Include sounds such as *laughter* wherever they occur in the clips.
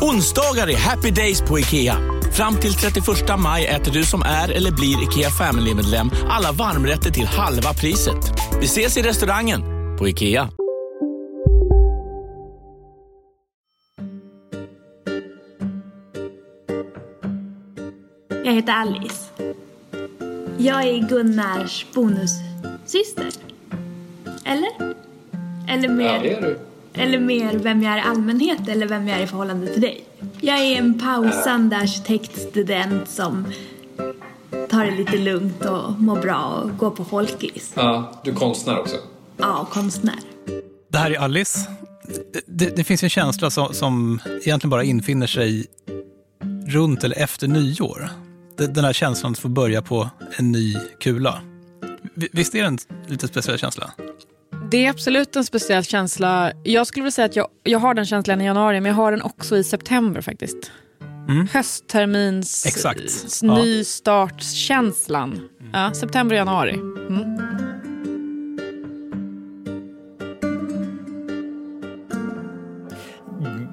Onsdagar är happy days på IKEA. Fram till 31 maj äter du som är eller blir IKEA Family-medlem alla varmrätter till halva priset. Vi ses i restaurangen på IKEA. Jag heter Alice. Jag är Gunnars bonussyster. Eller? Eller mer... Ja, det är du. Eller mer vem jag är i allmänhet eller vem jag är i förhållande till dig. Jag är en pausande arkitektstudent som tar det lite lugnt och mår bra och går på folkis. Ja, du är konstnär också. Ja, konstnär. Det här är Alice. Det, det finns en känsla som, som egentligen bara infinner sig runt eller efter nyår. Den här känslan att få börja på en ny kula. Visst är det en lite speciell känsla? Det är absolut en speciell känsla. Jag skulle vilja säga att jag, jag har den känslan i januari, men jag har den också i september faktiskt. Mm. Hösttermins Exakt. nystartskänslan. Mm. Ja, september och januari. Mm.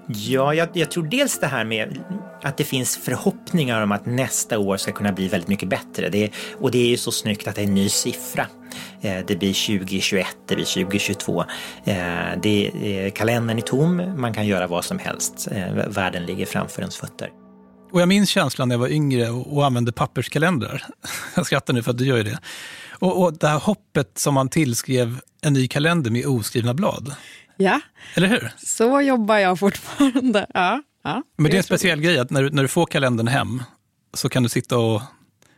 Ja, jag, jag, tror dels det här med att det finns förhoppningar om att nästa år ska kunna bli väldigt mycket bättre. Det, och det är ju så snyggt att det är en ny siffra. Eh, det blir 2021, det blir 2022. Eh, det, eh, kalendern är tom, man kan göra vad som helst. Världen ligger framför ens fötter. Och jag minns känslan när jag var yngre och använde papperskalendrar. *laughs* Jag skrattar nu för att du gör ju det. Och, och det här hoppet som man tillskrev en ny kalender med oskrivna blad. Ja, Eller hur? så jobbar jag fortfarande. Ja, ja, Men det är en speciell grej att när du, när du får kalendern hem så kan du sitta och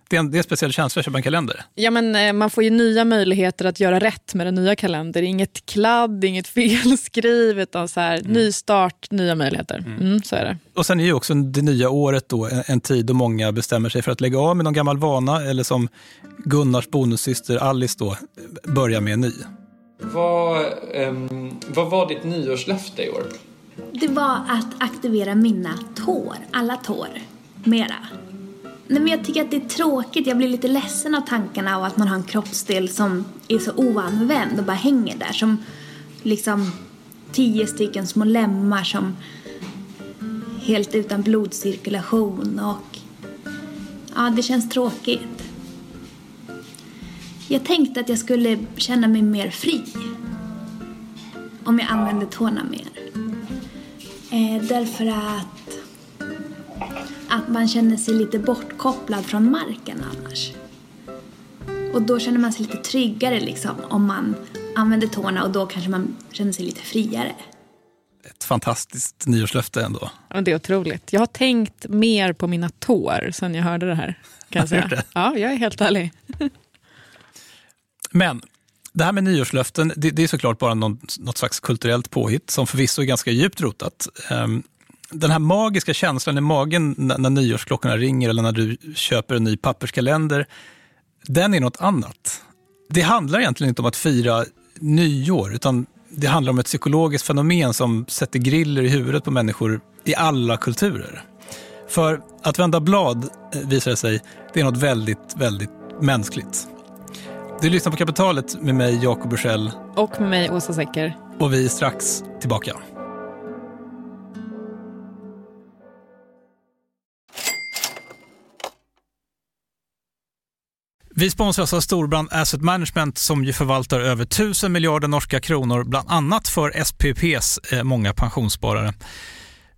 det är, en, det är en speciell känsla att köpa en kalender. Ja, men eh, man får ju nya möjligheter att göra rätt med den nya kalendern. Inget kladd, inget *laughs* felskriv, utan så här, mm. ny start, nya möjligheter. Mm. Mm, så är det. Och sen är ju också det nya året då en, en, tid då många bestämmer sig för att lägga av med någon gammal vana eller som Gunnars bonussyster Alice då, börja med en ny. Vad, um, vad var ditt nyårslöfte i år? Det var att aktivera mina tår, alla tår, mera. Nej, men jag tycker att det är tråkigt. Jag blir lite ledsen av tankarna av att man har en kroppsdel som är så oanvänd och bara hänger där. Som liksom tio stycken små lemmar som helt utan blodcirkulation och ja, det känns tråkigt. Jag tänkte att jag skulle känna mig mer fri om jag använde tårna mer. Eh, därför att att man känner sig lite bortkopplad från marken annars. Och då känner man sig lite tryggare liksom om man använder tårna och då kanske man känner sig lite friare. Ett fantastiskt nyårslöfte ändå. Ja, det är otroligt. Jag har tänkt mer på mina tår sen jag hörde det här. Kan jag säga. Ja, jag är helt ärlig. Men det här med nyårslöften, det, det är såklart bara någon, något slags kulturellt påhitt som förvisso är ganska djupt rotat. Um, den här magiska känslan i magen när, när nyårsklockorna ringer eller när du köper en ny papperskalender, den är något annat. Det handlar egentligen inte om att fira nyår, utan det handlar om ett psykologiskt fenomen som sätter griller i huvudet på människor i alla kulturer. För att vända blad, eh, visar det sig, det är något väldigt, väldigt mänskligt. Du lyssnar på Kapitalet med mig, Jakob Bursell. Och med mig, Åsa Secker. Och vi är strax tillbaka. Vi sponsras av Storbrand Asset Management som ju förvaltar över 1000 miljarder norska kronor, bland annat för SPPs eh, många pensionssparare.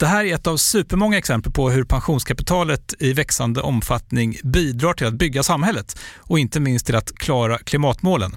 Det här är ett av supermånga exempel på hur pensionskapitalet i växande omfattning bidrar till att bygga samhället och inte minst till att klara klimatmålen.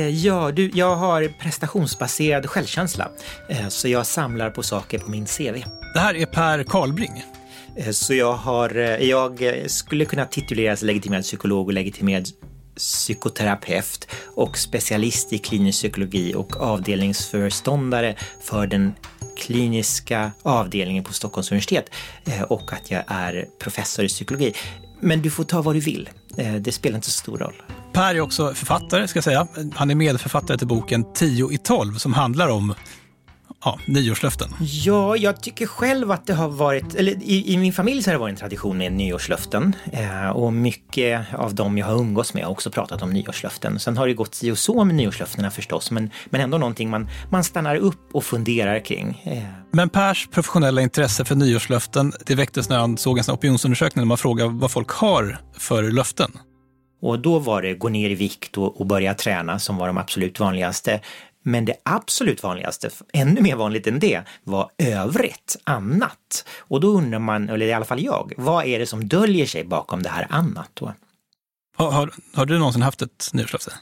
Ja, du, jag har prestationsbaserad självkänsla, eh, så jag samlar på saker på min CV. Det här är Per Karlbring. Eh, så jag, har, jag skulle kunna tituleras legitimerad psykolog och legitimerad psykoterapeut och specialist i klinisk psykologi och avdelningsföreståndare för den kliniska avdelningen på Stockholms universitet och att jag är professor i psykologi. Men du får ta vad du vill. Eh, det spelar inte så stor roll. Per är också författare, ska jag säga. Han är medförfattare till boken 10 i 12 som handlar om ja, nyårslöften. Ja, jag tycker själv att det har varit, eller i, i min familj så har det varit en tradition med nyårslöften. Eh, och mycket av dem jag har umgås med har också pratat om nyårslöften. Sen har det gått si och så med nyårslöftena förstås, men, men ändå någonting man, man stannar upp och funderar kring. Eh. Men Pers professionella intresse för nyårslöften, det väcktes när han såg en opinionsundersökning där man frågade vad folk har för löften. Och då var det gå ner i vikt och, och börja träna som var de absolut vanligaste. Men det absolut vanligaste, ännu mer vanligt än det, var övrigt, annat. Och då undrar man, eller i alla fall jag, vad är det som döljer sig bakom det här annat då? Har, har, har du någonsin haft ett nyårslöfte?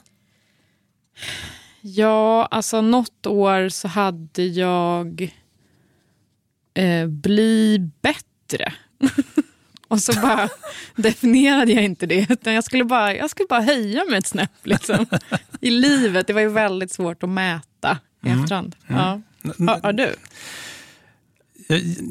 Ja, alltså något år så hade jag eh, bli bättre. *laughs* Och så bara *laughs* definierade jag inte det, utan jag skulle bara, jag skulle bara höja mig ett snäpp liksom. *laughs* i livet. Det var ju väldigt svårt att mäta i mm. efterhand. Mm. Ja. Har, har, du?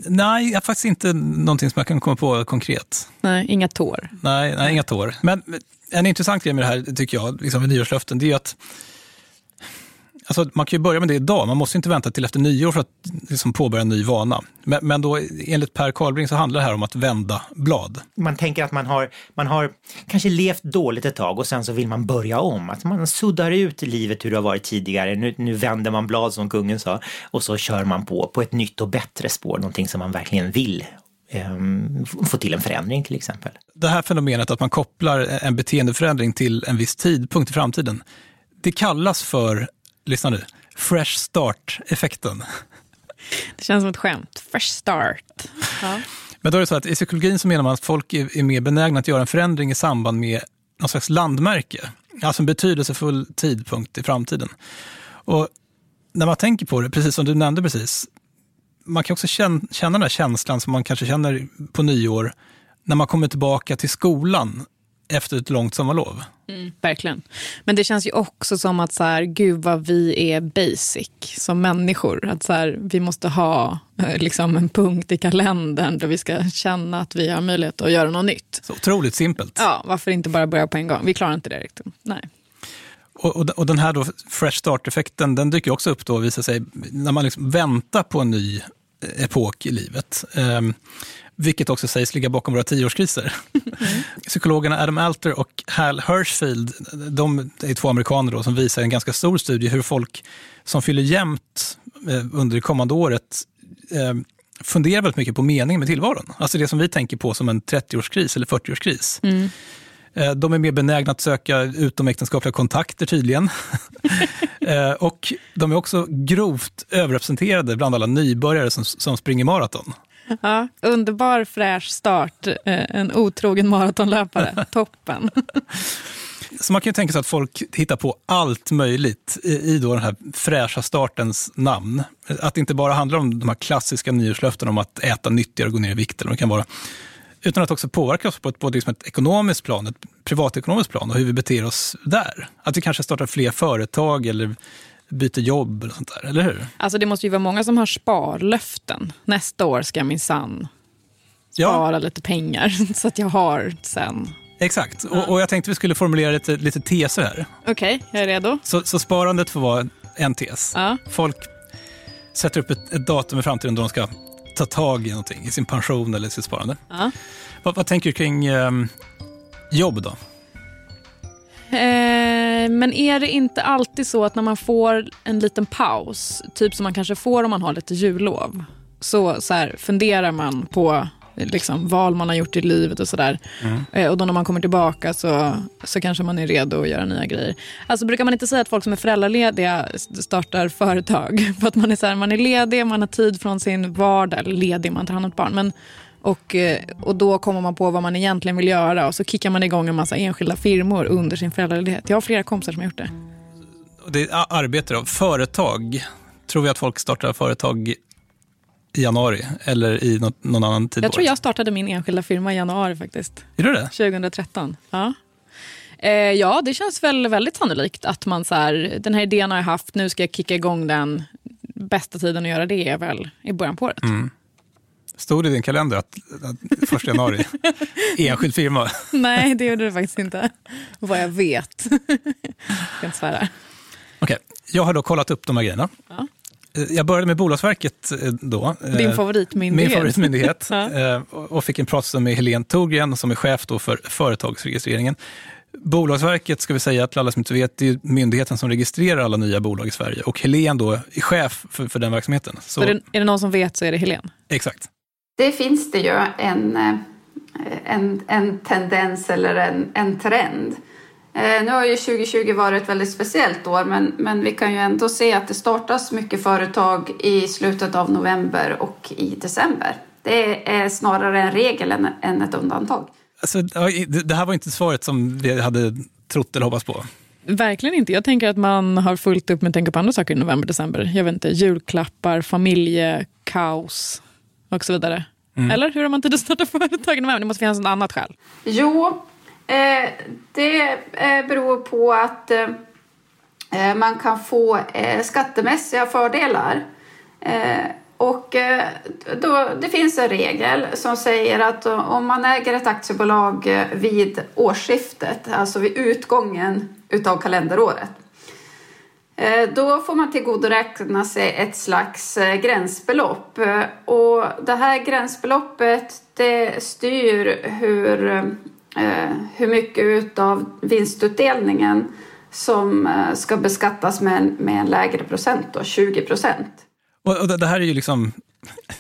Nej, jag har faktiskt inte någonting som jag kan komma på konkret. Nej, inga tår? Nej, nej inga tår. Men en intressant grej med det här, tycker jag, liksom med nyårslöften, det är att Alltså, man kan ju börja med det idag. Man måste inte vänta till efter nyår för att liksom påbörja en ny vana. Men, men då, enligt Per Karlbring så handlar det här om att vända blad. Man tänker att man har, man har kanske levt dåligt ett tag och sen så vill man börja om. Att man suddar ut livet hur det har varit tidigare. Nu, nu vänder man blad som kungen sa och så kör man på, på ett nytt och bättre spår. Någonting som man verkligen vill ehm, få till en förändring till exempel. Det här fenomenet att man kopplar en beteendeförändring till en viss tidpunkt i framtiden, det kallas för lyssna nu, fresh start-effekten. Det känns som ett skämt. Fresh start. Ja. Men då är det så att i psykologin så menar man att folk är, mer benägna att göra en förändring i samband med någon slags landmärke. Alltså en betydelsefull tidpunkt i framtiden. Och när man tänker på det, precis som du nämnde precis, man kan också känna, känna den här känslan som man kanske känner på nyår när man kommer tillbaka till skolan efter ett långt sommarlov. Mm, verkligen. Men det känns ju också som att så här, gud vad vi är basic som människor. Att så här, vi måste ha eh, liksom en punkt i kalendern där vi ska känna att vi har möjlighet att göra något nytt. Så otroligt simpelt. Ja, varför inte bara börja på en gång? Vi klarar inte det riktigt. Nej. Och, och, och den här då fresh start-effekten den dyker också upp då och visar sig när man liksom väntar på en ny epok i livet. Um, vilket också sägs ligga bakom våra tioårskriser. Mm. Psykologerna Adam Alter och Hal Hirschfield, de är två amerikaner då, som visar en ganska stor studie hur folk som fyller jämnt eh, under det kommande året eh, funderar väldigt mycket på meningen med tillvaron. Alltså det som vi tänker på som en 30-årskris eller 40-årskris. Mm. Eh, De är mer benägna att söka utomäktenskapliga kontakter tydligen. *laughs* Och de är också grovt överrepresenterade bland alla nybörjare som, som springer maraton. *laughs* Ja, underbar fräsch start. Eh, En otrogen maratonlöpare. *laughs* Toppen. *laughs* Så man kan ju tänka sig att folk hittar på allt möjligt i, då den här fräscha startens namn. Att det inte bara handlar om de här klassiska nyårslöftena om att äta nyttigare och gå ner i vikt. Eller det kan vara. Utan att också påverka oss på ett, både liksom ett ekonomiskt plan, ett privatekonomiskt plan och hur vi beter oss där. Att vi kanske startar fler företag eller byter jobb eller sånt där, eller hur? Alltså det måste ju vara många som har sparlöften. Nästa år ska jag minsann spara lite pengar *laughs* så att jag har sen. Exakt, och, och jag tänkte vi skulle formulera lite, lite teser här. Okej, jag är redo. Så, så sparandet får vara en tes. Ja. Folk sätter upp ett, ett datum i framtiden då de ska ta tag i någonting, i sin pension eller sitt sparande. Ja. Vad, vad tänker du kring ehm, jobb då? Eh, men är det inte alltid så att när man får en liten paus, typ som man kanske får om man har lite jullov, så, så här, funderar man på liksom, val man har gjort i livet och sådär. Eh, och då när man kommer tillbaka så, så kanske man är redo att göra nya grejer. Alltså brukar man inte säga att folk som är föräldralediga startar företag? *laughs* För att man är, så här, man är ledig, man har tid från sin vardag, eller ledig, man tar hand om ett barn. Men, och, eh, och då kommer man på vad man egentligen vill göra och så kickar man igång en massa enskilda firmor under sin föräldraledighet. Jag har flera kompisar som har gjort det. Det är arbete då. Företag. Tror vi att folk startar företag i januari eller i något, någon annan tid? Jag tror jag startade min enskilda firma i januari faktiskt. Är det det? 2013. Ja. Eh, ja, det känns väl väldigt sannolikt att man så här, den här idén har jag haft, nu ska jag kicka igång den. Bästa tiden att göra det är väl i början på året. Mm. Stod det i din kalender att, att första januari, enskild firma? Nej, det gjorde det faktiskt inte. Vad jag vet. jag kan inte svära. Okej, jag har då kollat upp de här grejerna. Ja. Eh, Jag började med Bolagsverket eh, då. Din Eh, favoritmyndighet. Min favoritmyndighet. *laughs* Ja. Och fick en pratstund med Helene Torgren som är chef för företagsregistreringen. Bolagsverket, ska vi säga till alla som inte vet, det är myndigheten som registrerar alla nya bolag i Sverige. Och Helene då är chef för, för den verksamheten. Så, Så det, är det någon som vet så är det Helen. Exakt. Det finns det ju en, eh, en, en tendens eller en, en trend. Eh, Nu har ju 2020 varit ett väldigt speciellt år men, men vi kan ju ändå se att det startas mycket företag i slutet av november och i december. Det är snarare en regel än, än ett undantag. Alltså, det här var inte svaret som vi hade trott eller hoppats på. Verkligen inte. Jag tänker att man har fullt upp med att tänka på andra saker i november, december. Jag vet inte, julklappar, familjekaos och så vidare. Mm. Eller hur har man tid att starta *laughs* företag? Det måste finnas något annat skäl. Jo, eh, det eh, beror på att eh, man kan få eh, skattemässiga fördelar. Eh, och eh, då, det finns en regel som säger att om man äger ett aktiebolag eh, vid årsskiftet, alltså vid utgången utav kalenderåret, Eh, Eh, då får man tillgodoräkna sig ett slags eh, gränsbelopp. Eh, och det här gränsbeloppet det styr hur, hur mycket av vinstutdelningen som ska beskattas med en, med en lägre procent, då, 20 procent. Och, och det här är ju liksom,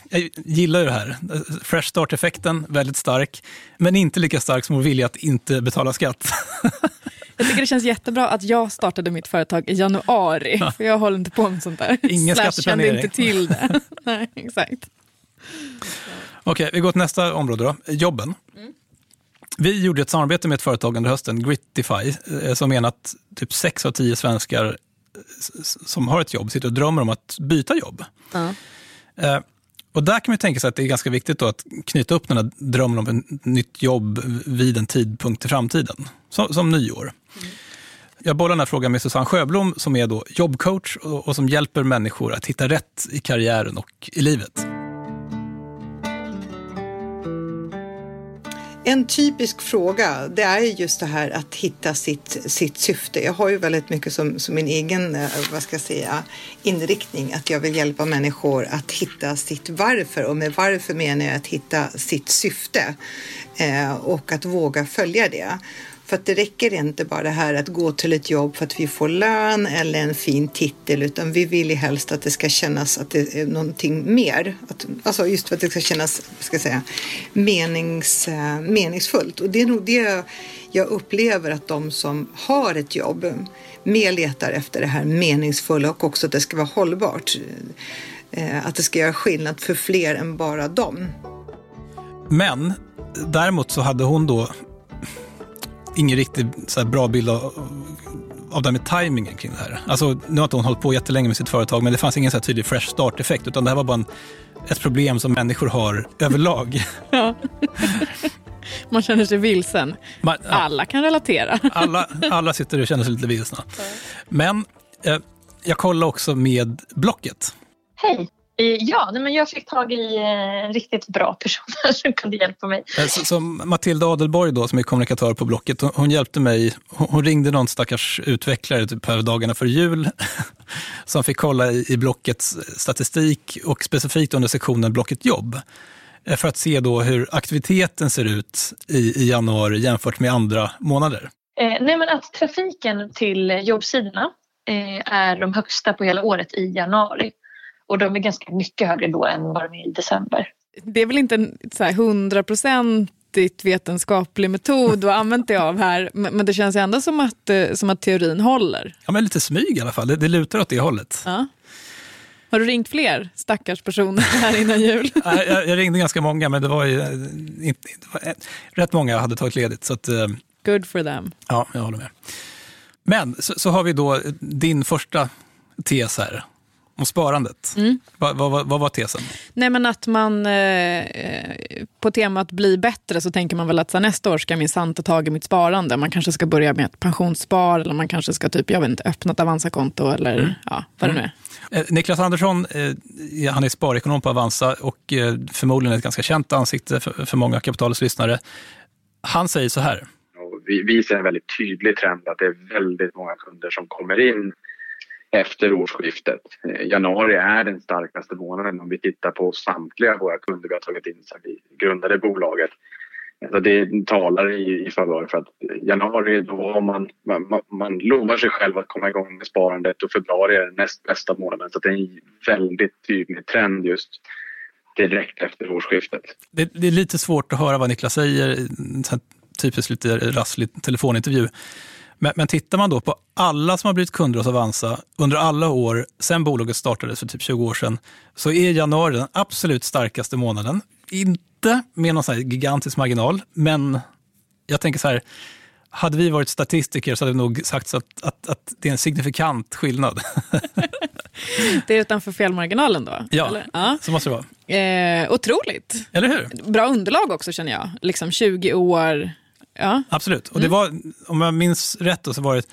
jag gillar ju det här. Fresh start-effekten, väldigt stark, men inte lika stark som vår vilja att inte betala skatt. *laughs* Jag tycker det känns jättebra att jag startade mitt företag i januari. För jag håller inte på med sånt där. Ingen Slash kände inte till det. *laughs* Nej, exakt. Okej, vi går till nästa område då, jobben. Vi gjorde ett samarbete med ett företag under hösten, Gritify, eh, som menar att typ sex av tio svenskar eh, som har ett jobb sitter och drömmer om att byta jobb. Ja. Och där kan man tänka sig att det är ganska viktigt då att knyta upp den här drömmen om ett nytt jobb vid en tidpunkt i framtiden, som, som nyår. Jag bollar den här frågan med Susanne Sjöblom som är då jobbcoach och, och som hjälper människor att hitta rätt i karriären och i livet. En typisk fråga det är just det här att hitta sitt, sitt syfte. Jag har ju väldigt mycket som, som min egen eh, vad ska jag säga, inriktning att jag vill hjälpa människor att hitta sitt varför och med varför menar jag att hitta sitt syfte eh, och att våga följa det. För att det räcker inte bara det här att gå till ett jobb för att vi får lön eller en fin titel utan vi vill ju helst att det ska kännas att det är någonting mer. Att, alltså just för att det ska kännas, ska jag säga, menings, eh, meningsfullt. Och det är nog det jag upplever att de som har ett jobb mer letar efter det här meningsfulla och också att det ska vara hållbart. Eh, att det ska göra skillnad för fler än bara dem. Men däremot så hade hon då ingen riktigt så bra bild av, av det här med tajmingen kring det här. Alltså, nu har inte hon hållit på jättelänge med sitt företag, men det fanns ingen så här tydlig fresh start-effekt, utan det här var bara en, ett problem som människor har *laughs* överlag. Ja. Man känner sig vilsen. Man, ja. Alla kan relatera. Alla, alla sitter och känner sig lite vilsna. Men eh, jag kollade också med Blocket. Hej! Ja, men jag fick tag i en riktigt bra person som kunde hjälpa mig. Eh, så, så Matilda Adelborg då, som är kommunikatör på Blocket, hon, hjälpte mig. Hon, ringde någon stackars utvecklare typ här dagarna för jul *laughs* som fick kolla i, i Blockets statistik och specifikt under sektionen Blocket jobb eh, för att se då hur aktiviteten ser ut i, i januari jämfört med andra månader. Eh, nej, men att trafiken till jobbsidorna eh, är de högsta på hela året i januari. Och de är ganska mycket högre då än vad de är i december. Det är väl inte en hundraprocentigt vetenskaplig metod att använda dig av här, men det känns ändå som att, eh, som att teorin håller. Ja, men lite smyg i alla fall. Det, det lutar åt det hållet. Ja. Har du ringt fler stackars personer här innan jul? *laughs* jag, jag, ringde ganska många, men det var, ju, inte, det var rätt många hade tagit ledigt. Så att, eh, Good for them. Ja, jag håller med. Men så, så har vi då din första tes här om sparandet. Mm. Vad, vad, vad, var tesen? Nej, men att man eh, på temat bli bättre så tänker man väl att så nästa år ska jag minsann ta tag i mitt sparande. Man kanske ska börja med ett pensionsspar eller man kanske ska typ, jag vet inte, öppna ett Avanza-konto eller mm. ja, vad det nu är. Eh, Niklas Andersson, eh, han är sparekonom på Avanza och eh, förmodligen ett ganska känt ansikte för, för många kapitalets lyssnare. Han säger så här. Vi, vi ser en väldigt tydlig trend att det är väldigt många kunder som kommer in efter årsskiftet. Eh, januari är den starkaste månaden om vi tittar på samtliga våra kunder vi har tagit in sedan vi grundade bolaget. Alltså det talar i, i favör för att januari då har man, man, man lovar sig själv att komma igång med sparandet och februari är den näst bästa månaden. Så det är en väldigt tydlig trend just direkt efter årsskiftet. Det, det är lite svårt att höra vad Niklas säger, typiskt lite rasslig telefonintervju. Men, men tittar man då på alla som har blivit kunder hos Avanza under alla år sedan bolaget startades för typ 20 år sedan, så är januari den absolut starkaste månaden. Inte med någon sån gigantisk marginal, men jag tänker så här, hade vi varit statistiker så hade vi nog sagt att, att, att det är en signifikant skillnad. *laughs* det är utanför felmarginalen då? Ja, eller? ja. så måste det vara. Eh, otroligt. Eller hur? Bra underlag också känner jag. Liksom 20 år, Ja. Absolut. Och det mm. var, om jag minns rätt, då, så var det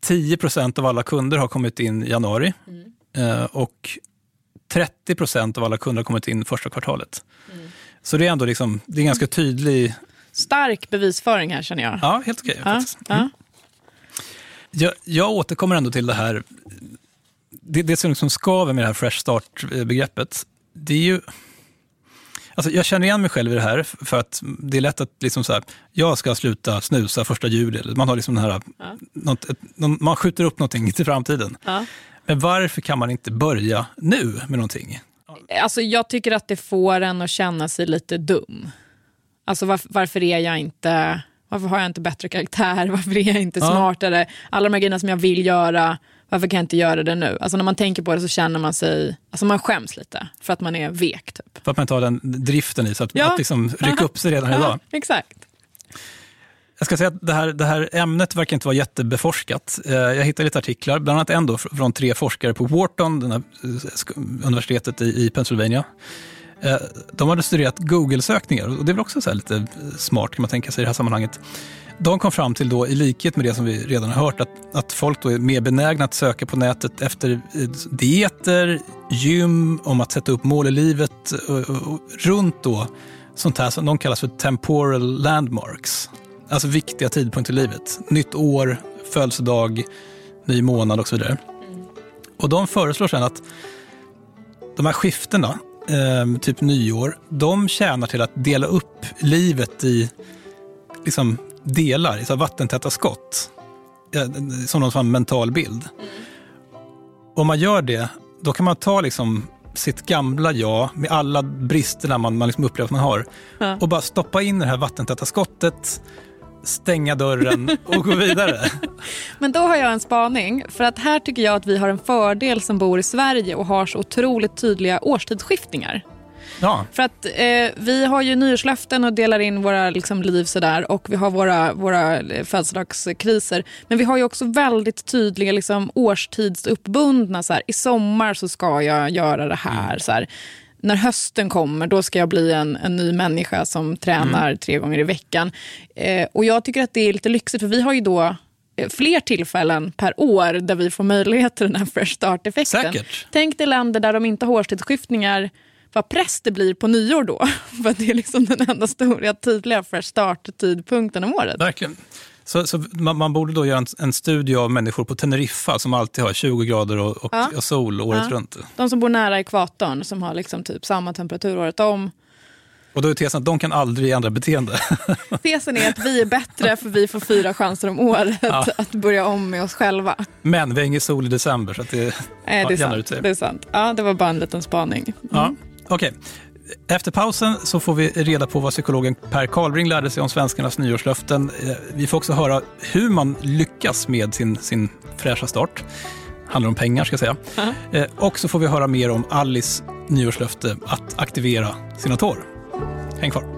10 procent av alla kunder har kommit in i januari. Mm. Eh, och 30 procent av alla kunder har kommit in första kvartalet. Mm. Så det är ändå liksom, det är ganska tydlig... Stark bevisföring här känner jag. Ja, helt okej. Ja. Mm. Jag, jag återkommer ändå till det här, det, det som liksom skaver med det här fresh start-begreppet, det är ju Alltså, jag känner igen mig själv i det här, för att det är lätt att liksom så här, jag ska sluta snusa första juli. Man, har liksom den här, ja. något, man skjuter upp någonting *laughs* till framtiden. Ja. Men varför kan man inte börja nu med någonting? Alltså, jag tycker att det får en att känna sig lite dum. Alltså, varför, varför är jag inte... Varför har jag inte bättre karaktär? *laughs* Varför är jag inte ja. smartare? Alla de här grejerna som jag vill göra varför kan jag inte göra det nu? Alltså när man tänker på det så känner man sig, alltså man skäms lite för att man är vek. Typ. För att man har den driften i, så att, ja. att liksom rycka upp sig redan idag. Exakt. Jag ska säga att det här, det här ämnet verkar inte vara jättebeforskat. Eh, jag hittade lite artiklar, bland annat en från tre forskare på Wharton, eh, universitetet i Pennsylvania. Eh, de hade studerat Google-sökningar och det är väl också så lite smart kan man tänka sig i det här sammanhanget. De kom fram till, då, i likhet med det som vi redan har hört, att, att folk då är mer benägna att söka på nätet efter eh, dieter, gym, om att sätta upp mål i livet och, och, och, runt då sånt här som de kallas för temporal landmarks. Alltså viktiga tidpunkter i livet. Nytt år, födelsedag, ny månad och så vidare. Och de föreslår sen att de här skiftena, eh, typ nyår, de tjänar till att dela upp livet i liksom, delar, så här vattentäta skott. Som någon sån mental bild. Om man gör det, då kan man ta liksom sitt gamla jag med alla bristerna man, man liksom upplever att man har Ja. och bara stoppa in det här vattentäta skottet, stänga dörren och gå vidare. *laughs* Men då har jag en spaning. För att här tycker jag att vi har en fördel som bor i Sverige och har så otroligt tydliga årstidsskiftningar. Ja. För att eh, vi har ju nyårslöften och delar in våra liksom, liv sådär och vi har våra, våra eh, födelsedagskriser. Men vi har ju också väldigt tydliga liksom, årstidsuppbundna, så här, i sommar så ska jag göra det här. Så här. När hösten kommer då ska jag bli en, en ny människa som tränar tre gånger i veckan. Eh, och jag tycker att det är lite lyxigt för vi har ju då eh, fler tillfällen per år där vi får möjlighet till den här fresh start-effekten. Tänk dig länder där de inte har årstidsskiftningar vad press det blir på nyår då. *laughs* För det är liksom den enda stora tydliga fresh start-tidpunkten om året. Verkligen. Så, så man, man borde då göra en, en studie av människor på Teneriffa som alltid har 20 grader och, och, Ja. och sol året Ja. runt. De som bor nära ekvatorn, som har liksom typ samma temperatur året om. Och då är tesen att de kan aldrig ändra beteende. *laughs* Tesen är att vi är bättre för vi får fyra chanser om året Ja. *laughs* att börja om med oss själva. Men vi har ingen sol i december så att det, Nej, det, är ut sant, sig. det är sant. Ja, det var bara en liten spaning. Ja, Okej. Efter pausen så får vi reda på vad psykologen Per Karlbring lärde sig om svenskarnas nyårslöften. Eh, Vi får också höra hur man lyckas med sin, sin fräscha start. Handlar om pengar ska jag säga. Eh, Och så får vi höra mer om Alice nyårslöfte att aktivera sina tår. Häng kvar.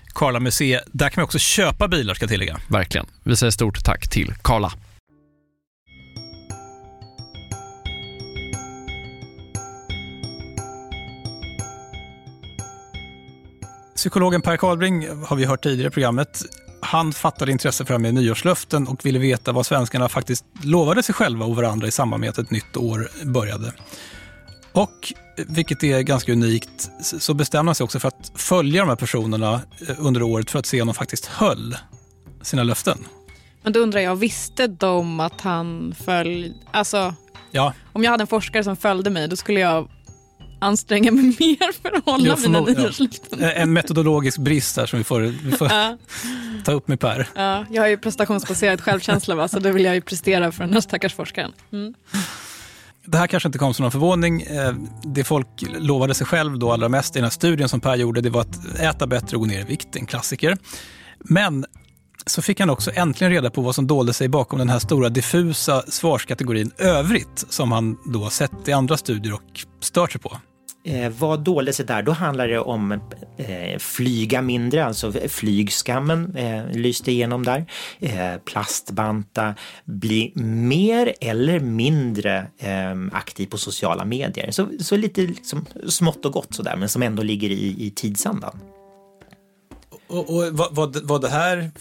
Karla Museet. Där kan man också köpa bilar ska jag tillägga. Verkligen. Vi säger stort tack till Karla. Psykologen Per Karlbring har vi hört tidigare i programmet. Han fattade intresse för det här med nyårslöften och ville veta vad svenskarna faktiskt lovade sig själva och varandra i samband med att ett nytt år började. Och, vilket är ganska unikt, så bestämde han sig också för att följa de här personerna eh, under året för att se om de faktiskt höll sina löften. Men då undrar jag, visste de att han följde... Alltså, Ja, om jag hade en forskare som följde mig, då skulle jag anstränga mig *laughs* mer för att hålla mina nyårslöften. ja. En metodologisk brist här som vi får, vi får *laughs* Ja. ta upp med Per. Ja, jag har ju prestationsbaserad självkänsla, va? så då vill jag ju prestera för den här stackars forskaren. Mm. Det här kanske inte kom som någon förvåning. Eh, det folk lovade sig själv då allra mest i den här studien som Per gjorde, det var att äta bättre och gå ner i vikt, en klassiker. Men så fick han också äntligen reda på vad som dolde sig bakom den här stora diffusa svarskategorin övrigt som han då sett i andra studier och stört sig på. Eh, vad dolde sig där? Då handlar det om eh, flyga mindre, alltså flygskammen eh, lyste igenom där. Eh, plastbanta, bli mer eller mindre eh, aktiv på sociala medier. Så, så lite liksom, smått och gott sådär, men som ändå ligger i, i tidsandan. Och, och vad, vad, vad det här,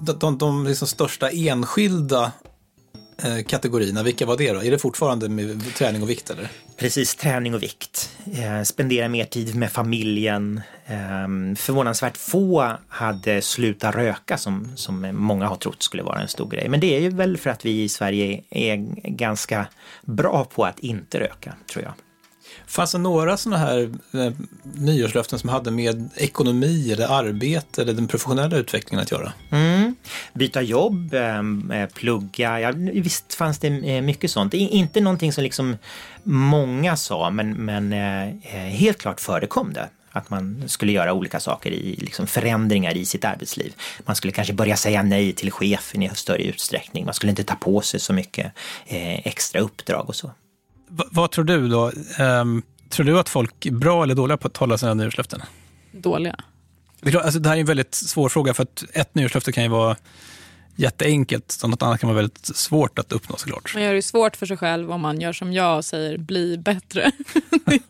de, de, de liksom största enskilda kategorierna, vilka var det då? Är det fortfarande med träning och vikt eller? Precis, träning och vikt. Eh, spendera mer tid med familjen. Eh, förvånansvärt få hade slutat röka som, som många har trott skulle vara en stor grej. Men det är ju väl för att vi i Sverige är ganska bra på att inte röka, tror jag. Fanns det några sådana här eh, nyårslöften som hade med ekonomi eller arbete eller den professionella utvecklingen att göra? Mm. Byta jobb, eh, plugga, ja, visst fanns det eh, mycket sånt. Det är inte någonting som liksom många sa, men, men eh, helt klart förekom det. Att man skulle göra olika saker i liksom förändringar i sitt arbetsliv. Man skulle kanske börja säga nej till chefen i större utsträckning. Man skulle inte ta på sig så mycket eh, extra uppdrag och så. V- vad tror du då? Ehm, tror du att folk är bra eller dåliga på att hålla sina nyårslöften? Dåliga. Det, alltså det här är en väldigt svår fråga för att ett nyårslöfte kan ju vara jätteenkelt och något annat kan vara väldigt svårt att uppnå såklart. Man gör det svårt för sig själv om man gör som jag och säger bli bättre. *laughs*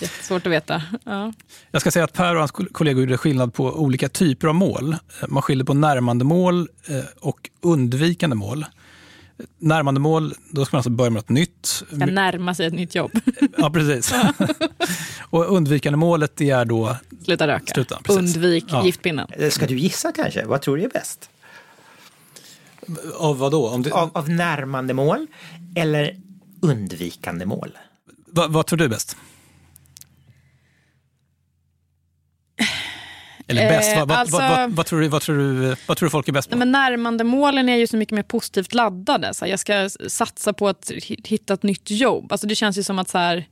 Jättesvårt att veta. Ja. Jag ska säga att Per och hans kollegor gjorde skillnad på olika typer av mål. Man skiljer på närmande mål eh, och undvikande mål. Närmande mål, då ska man alltså börja med något nytt. Ska närma sig ett nytt jobb. *laughs* Ja, precis. *laughs* och undvikande målet det är då... Sluta röka. Sluta, precis. Undvik Ja. giftpinnen. Eh, Ska du gissa kanske? Vad tror du är bäst? Av vad då? Det... av, av närmande mål eller undvikande mål? Va, vad tror du är bäst? Eller Eh, bäst? Vad, vad, alltså- vad, vad, vad, tror du, vad, tror du, vad tror du folk är bäst på? Men närmandemålen är ju så mycket mer positivt laddade. Så här, jag ska satsa på att hi- hitta ett nytt jobb. Alltså, det känns ju som att så här,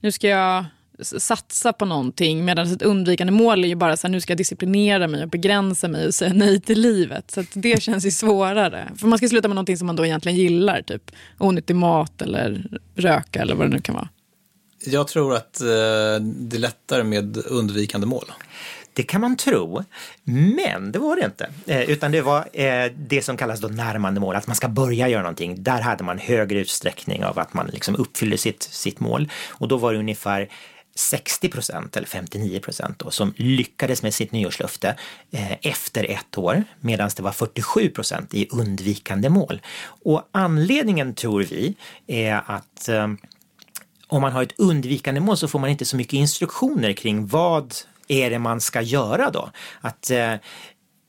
nu ska jag satsa på någonting medan ett undvikande mål är ju bara så här, nu ska jag disciplinera mig och begränsa mig och säga nej till livet. Så att det känns ju svårare. För man ska sluta med någonting som man då egentligen gillar, typ onyttig mat eller röka eller vad det nu kan vara. Jag tror att eh, det är lättare med undvikande mål. Det kan man tro, men det var det inte. Eh, utan det var eh, det som kallas då närmande mål, att man ska börja göra någonting. Där hade man högre utsträckning av att man liksom uppfyllde sitt, sitt mål. Och då var det ungefär 60 procent eller 59 procent då, som lyckades med sitt nyårslöfte eh, efter ett år medan det var 47 procent i undvikande mål. Och anledningen tror vi är att eh, om man har ett undvikande mål så får man inte så mycket instruktioner kring vad är det man ska göra då. Att eh,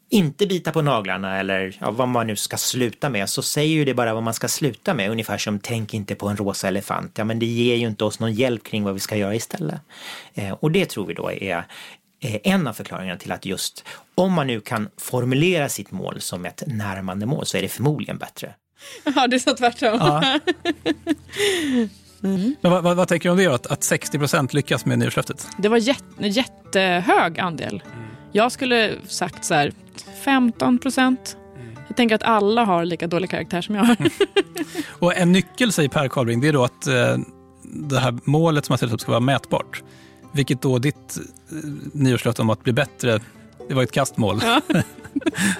inte bita på naglarna eller ja, vad man nu ska sluta med så säger ju det bara vad man ska sluta med. Ungefär som tänk inte på en rosa elefant. Ja men det ger ju inte oss någon hjälp kring vad vi ska göra istället. Eh, och det tror vi då är eh, en av förklaringarna till att just om man nu kan formulera sitt mål som ett närmande mål så är det förmodligen bättre. Ja, är så tvärtom. Ja. *laughs* Men vad, vad, vad tänker du om det? Att, att 60 procent lyckas med nyårslöftet? Det var jätte, en jättehög andel. Jag skulle sagt så här 15 procent. Jag tänker att alla har lika dålig karaktär som jag har. *laughs* Och en nyckel, säger Per Karlbring, det är då att eh, det här målet som man ställt upp ska vara mätbart. Vilket då ditt eh, nyårslöfte om att bli bättre, det var ett kastmål. Ja, *laughs*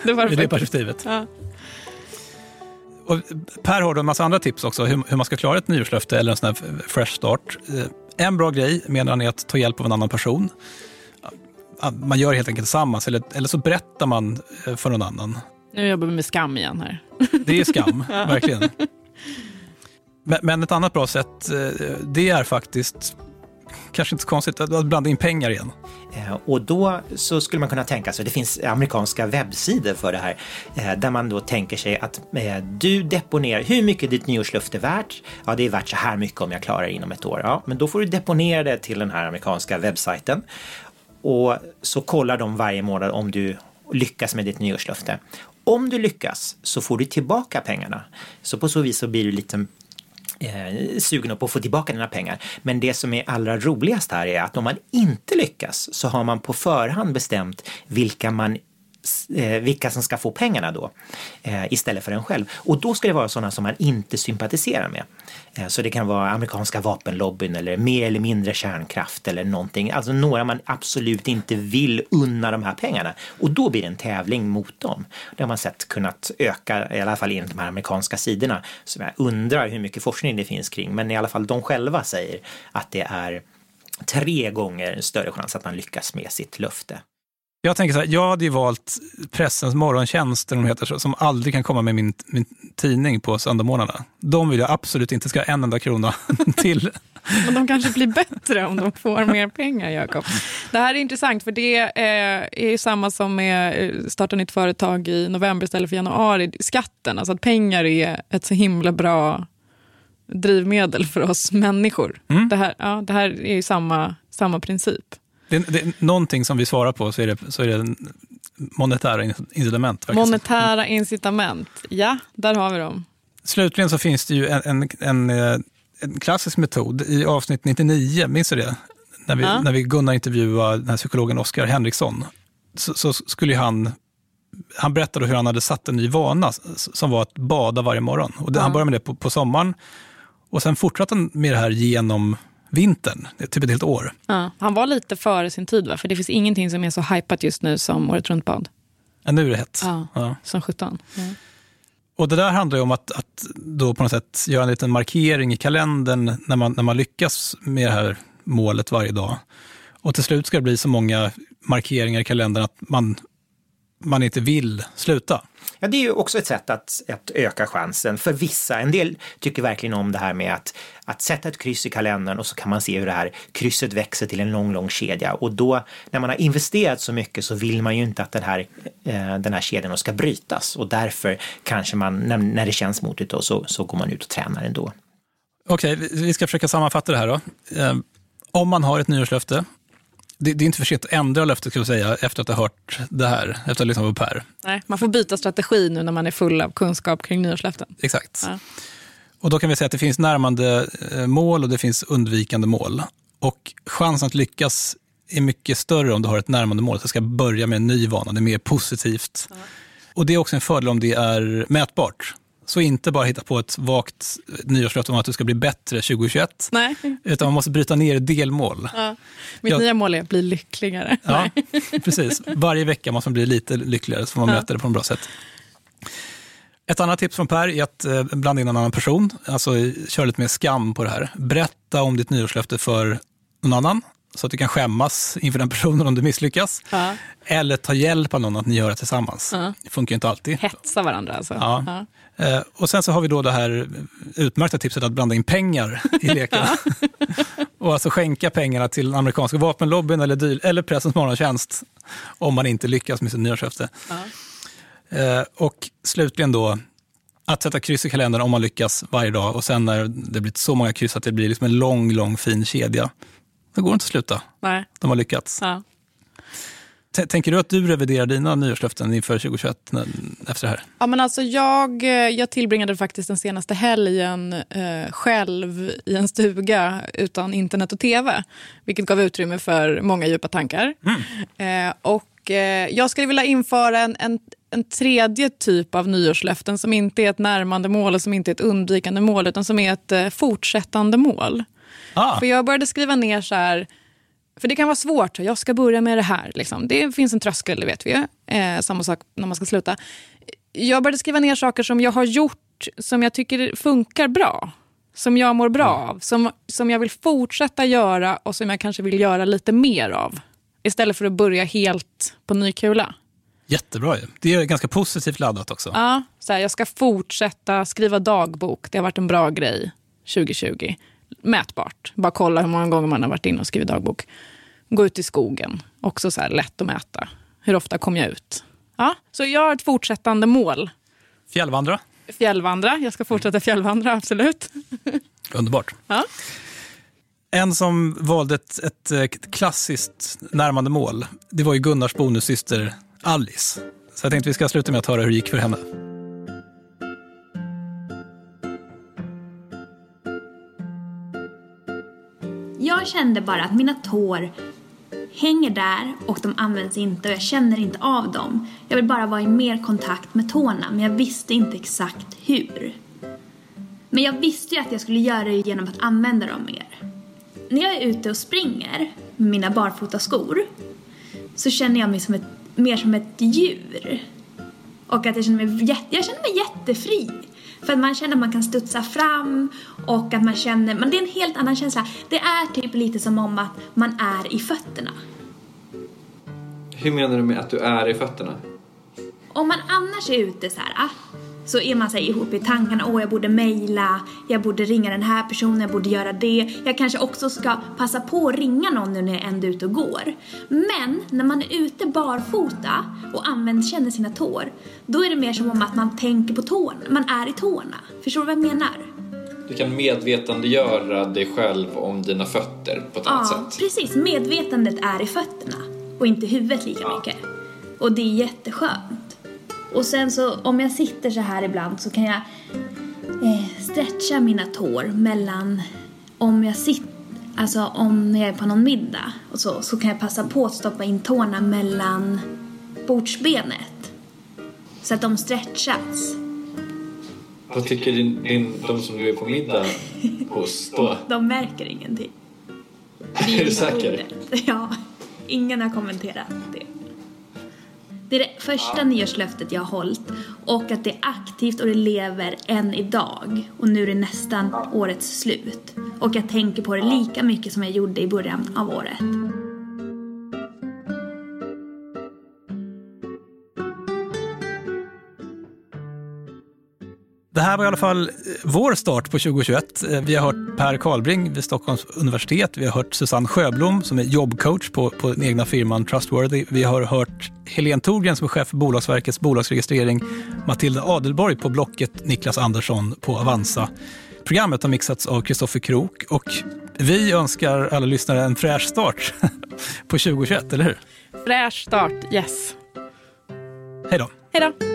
det var det I det faktiskt. perspektivet. Ja. Och per har då en massa andra tips också, hur, hur man ska klara ett nyårslöfte eller en sån här fresh start. Eh, En bra grej menar han är att ta hjälp av en annan person. man gör det helt enkelt tillsammans eller, eller så berättar man eh, för någon annan. Nu jobbar vi med skam igen här. *laughs* Det är skam, *laughs* verkligen. Men, men ett annat bra sätt, eh, det är faktiskt, kanske inte så konstigt, att blanda in pengar igen. Eh, och då så skulle man kunna tänka sig, det finns amerikanska webbsidor för det här, eh, där man då tänker sig att eh, du deponerar, hur mycket ditt nyårslöfte är värt? Ja, det är värt så här mycket om jag klarar det inom ett år. Ja, men då får du deponera det till den här amerikanska webbsajten. Och så kollar de varje månad om du lyckas med ditt nyårslöfte. Om du lyckas så får du tillbaka pengarna. Så på så vis så blir du lite eh, sugen på att få tillbaka dina pengar. Men det som är allra roligast här är att om man inte lyckas så har man på förhand bestämt vilka man Eh, vilka som ska få pengarna då eh, istället för en själv. Och då ska det vara sådana som man inte sympatiserar med. Eh, så det kan vara amerikanska vapenlobbyn eller mer eller mindre kärnkraft eller någonting. Alltså några man absolut inte vill unna de här pengarna. Och då blir det en tävling mot dem. Det har man sett kunnat öka, i alla fall enligt de här amerikanska sidorna. Som jag undrar hur mycket forskning det finns kring. Men i alla fall de själva säger att det är tre gånger större chans att man lyckas med sitt löfte. Jag tänker så här, jag hade ju valt Pressens morgontjänst, eller vad de heter, så, som aldrig kan komma med min, min tidning på söndagmorgnarna. De vill jag absolut inte ska ha en enda krona *laughs* till. Men de kanske blir bättre om de får mer pengar, Jakob. Det här är intressant, för det eh, är ju samma som med eh, starta nytt företag i november istället för januari. Skatten, alltså att pengar är ett så himla bra drivmedel för oss människor. Det, här, ja, det här är ju samma, samma princip. Det, det någonting som vi svarar på så är det, så är det monetära incitament. Monetära incitament, ja, där har vi dem. Slutligen så finns det ju en, en, en, eh, en klassisk metod i avsnitt 99, minns du det? När vi, Ja. när vi Gunnar intervjuade den här psykologen Oskar Henriksson, så, så skulle han han berättade hur han hade satt en ny vana som var att bada varje morgon. Och det, Han började med det på, på sommaren och sen fortsatte han med det här genom vintern, det är typ ett helt år. Ja, han var lite före sin tid, va? för det finns ingenting som är så hypat just nu som året runt-bad. Ja, nu är det hett. Ja, Ja. som 17. Ja. Och det där handlar ju om att, att då på något sätt göra en liten markering i kalendern när man, när man lyckas med det här målet varje dag. Och till slut ska det bli så många markeringar i kalendern att man, man inte vill sluta. Ja, det är ju också ett sätt att, att öka chansen för vissa. En del tycker verkligen om det här med att, att sätta ett kryss i kalendern och så kan man se hur det här krysset växer till en lång, lång kedja. Och då, när man har investerat så mycket så vill man ju inte att den här, eh, den här kedjan ska brytas. Och därför kanske man, när, när det känns motigt, då, så, så går man ut och tränar ändå. Okej, vi- vi ska försöka sammanfatta det här då. Eh, om man har ett nyårslöfte, det, det är inte för sent att ändra löftet skulle säga efter att ha hört det här, efter att ha lyssnat på Per. Nej, man får byta strategi nu när man är full av kunskap kring nyårslöften. Exakt. Ja. Och då kan vi säga att det finns närmande eh, mål och det finns undvikande mål. Och chansen att lyckas är mycket större om du har ett närmande mål. Du ska börja med en ny vana, det är mer positivt. Och det är också en fördel om det är mätbart. Så inte bara hitta på ett vagt nyårslöfte om att du ska bli bättre 2021. Nej. Utan man måste bryta ner delmål. Ja. Mitt Jag- nya mål är att bli lyckligare. Ja, *laughs* precis. Varje vecka måste man bli lite lyckligare så får man Ja. möta det på ett bra sätt. Ett annat tips från Per är att eh, blanda in en annan person. Alltså kör lite mer skam på det här. Berätta om ditt nyårslöfte för någon annan så att du kan skämmas inför den personen om du misslyckas. Ja. Eller ta hjälp av någon att ni gör det tillsammans. Ja. Det funkar ju inte alltid. Hetsa varandra alltså. Ja. Ja. Eh, Och sen så har vi då det här utmärkta tipset att blanda in pengar i *laughs* leken. *laughs* och alltså skänka pengarna till den amerikanska vapenlobbyn eller, dyl, eller pressens morgontjänst om man inte lyckas med sitt nyårslöfte. Eh, Och slutligen då att sätta kryss i kalendern om man lyckas varje dag och sen när det blivit så många kryss att det blir liksom en lång, lång fin kedja. Då går det inte att sluta. Nej. De har lyckats. Ja. Tänker du att du reviderar dina nyårslöften inför 2021 när- efter det här? Ja, men alltså jag, eh, jag tillbringade faktiskt den senaste helgen eh, själv i en stuga utan internet och tv. Vilket gav utrymme för många djupa tankar. Eh, och eh, jag skulle vilja införa en, en, en tredje typ av nyårslöften som inte är ett närmande mål och som inte är ett undvikande mål utan som är ett eh, fortsättande mål. Ah. För jag började skriva ner så här för det kan vara svårt. Jag ska börja med det här. Liksom. Det finns en tröskel, det vet vi ju. Eh, samma sak när man ska sluta. Jag började skriva ner saker som jag har gjort som jag tycker funkar bra. Som jag mår bra av. Som, som jag vill fortsätta göra och som jag kanske vill göra lite mer av istället för att börja helt på ny kula. Jättebra ju. Det är ganska positivt laddat också. Ja, så här, jag ska fortsätta skriva dagbok. Det har varit en bra grej 2020. Mätbart. Bara kolla hur många gånger man har varit inne och skrivit dagbok. Gå ut i skogen. Också så lätt att mäta. Hur ofta kom jag ut? Ja, så jag har ett fortsättande mål. Fjällvandra? Fjällvandra. Jag ska fortsätta fjällvandra, absolut. *laughs* Underbart. Ja. En som valde ett, ett, ett klassiskt närmande mål, det var ju Gunnars bonussyster Alice. Så jag tänkte vi ska sluta med att höra hur det gick för henne. Jag kände bara att mina tår hänger där och de används inte och jag känner inte av dem. Jag vill bara vara i mer kontakt med tårna men jag visste inte exakt hur. Men jag visste ju att jag skulle göra det genom att använda dem mer. När jag är ute och springer med mina barfotaskor så känner jag mig som ett, mer som ett djur. Och att jag känner mig, jätte, jag känner mig jättefri. För att man känner att man kan studsa fram och att man känner, men det är en helt annan känsla. Det är typ lite som om att man är i fötterna. Hur menar du med att du är i fötterna? Om man annars är ute så här, ah, så är man så här ihop i tankarna, åh jag borde mejla, jag borde ringa den här personen, jag borde göra det. Jag kanske också ska passa på att ringa någon nu när jag ändå är ute och går. Men när man är ute barfota och använder, känner sina tår, då är det mer som om att man tänker på tårna, man är i tårna. Förstår du vad jag menar? Du kan medvetandegöra dig själv om dina fötter på ett annat Ja, sätt. precis. Medvetandet är i fötterna och inte huvudet lika mycket. Och det är jätteskönt. Och sen så om jag sitter så här ibland så kan jag eh, stretcha mina tår mellan om jag sitter Alltså om jag är på någon middag och så, så kan jag passa på att stoppa in tårna mellan bordsbenet. Så att de stretchas. Vad tycker din, din, de som du är på middag hos då? De märker ingenting. Det *laughs* Är du säker? ordet. Ja, ingen har kommenterat det. Det är det första nyårslöftet jag har hållit och att det är aktivt och det lever än idag. Och nu är det nästan årets slut. Och jag tänker på det lika mycket som jag gjorde i början av året. Här var i alla fall eh, vår start på 2021. Eh, Vi har hört Per Karlbring vid Stockholms universitet. Vi har hört Susanne Sjöblom som är jobbcoach på, på den egna firman Trustworthy. Vi har hört Helene Thorgren som är chef för Bolagsverkets bolagsregistrering. Matilda Adelborg på Blocket. Niklas Andersson på Avanza. Programmet har mixats av Kristoffer Krook och vi önskar alla lyssnare en fräsch start *laughs* på 2021, eller hur? Fräsch start, yes. Hej då. Hej då.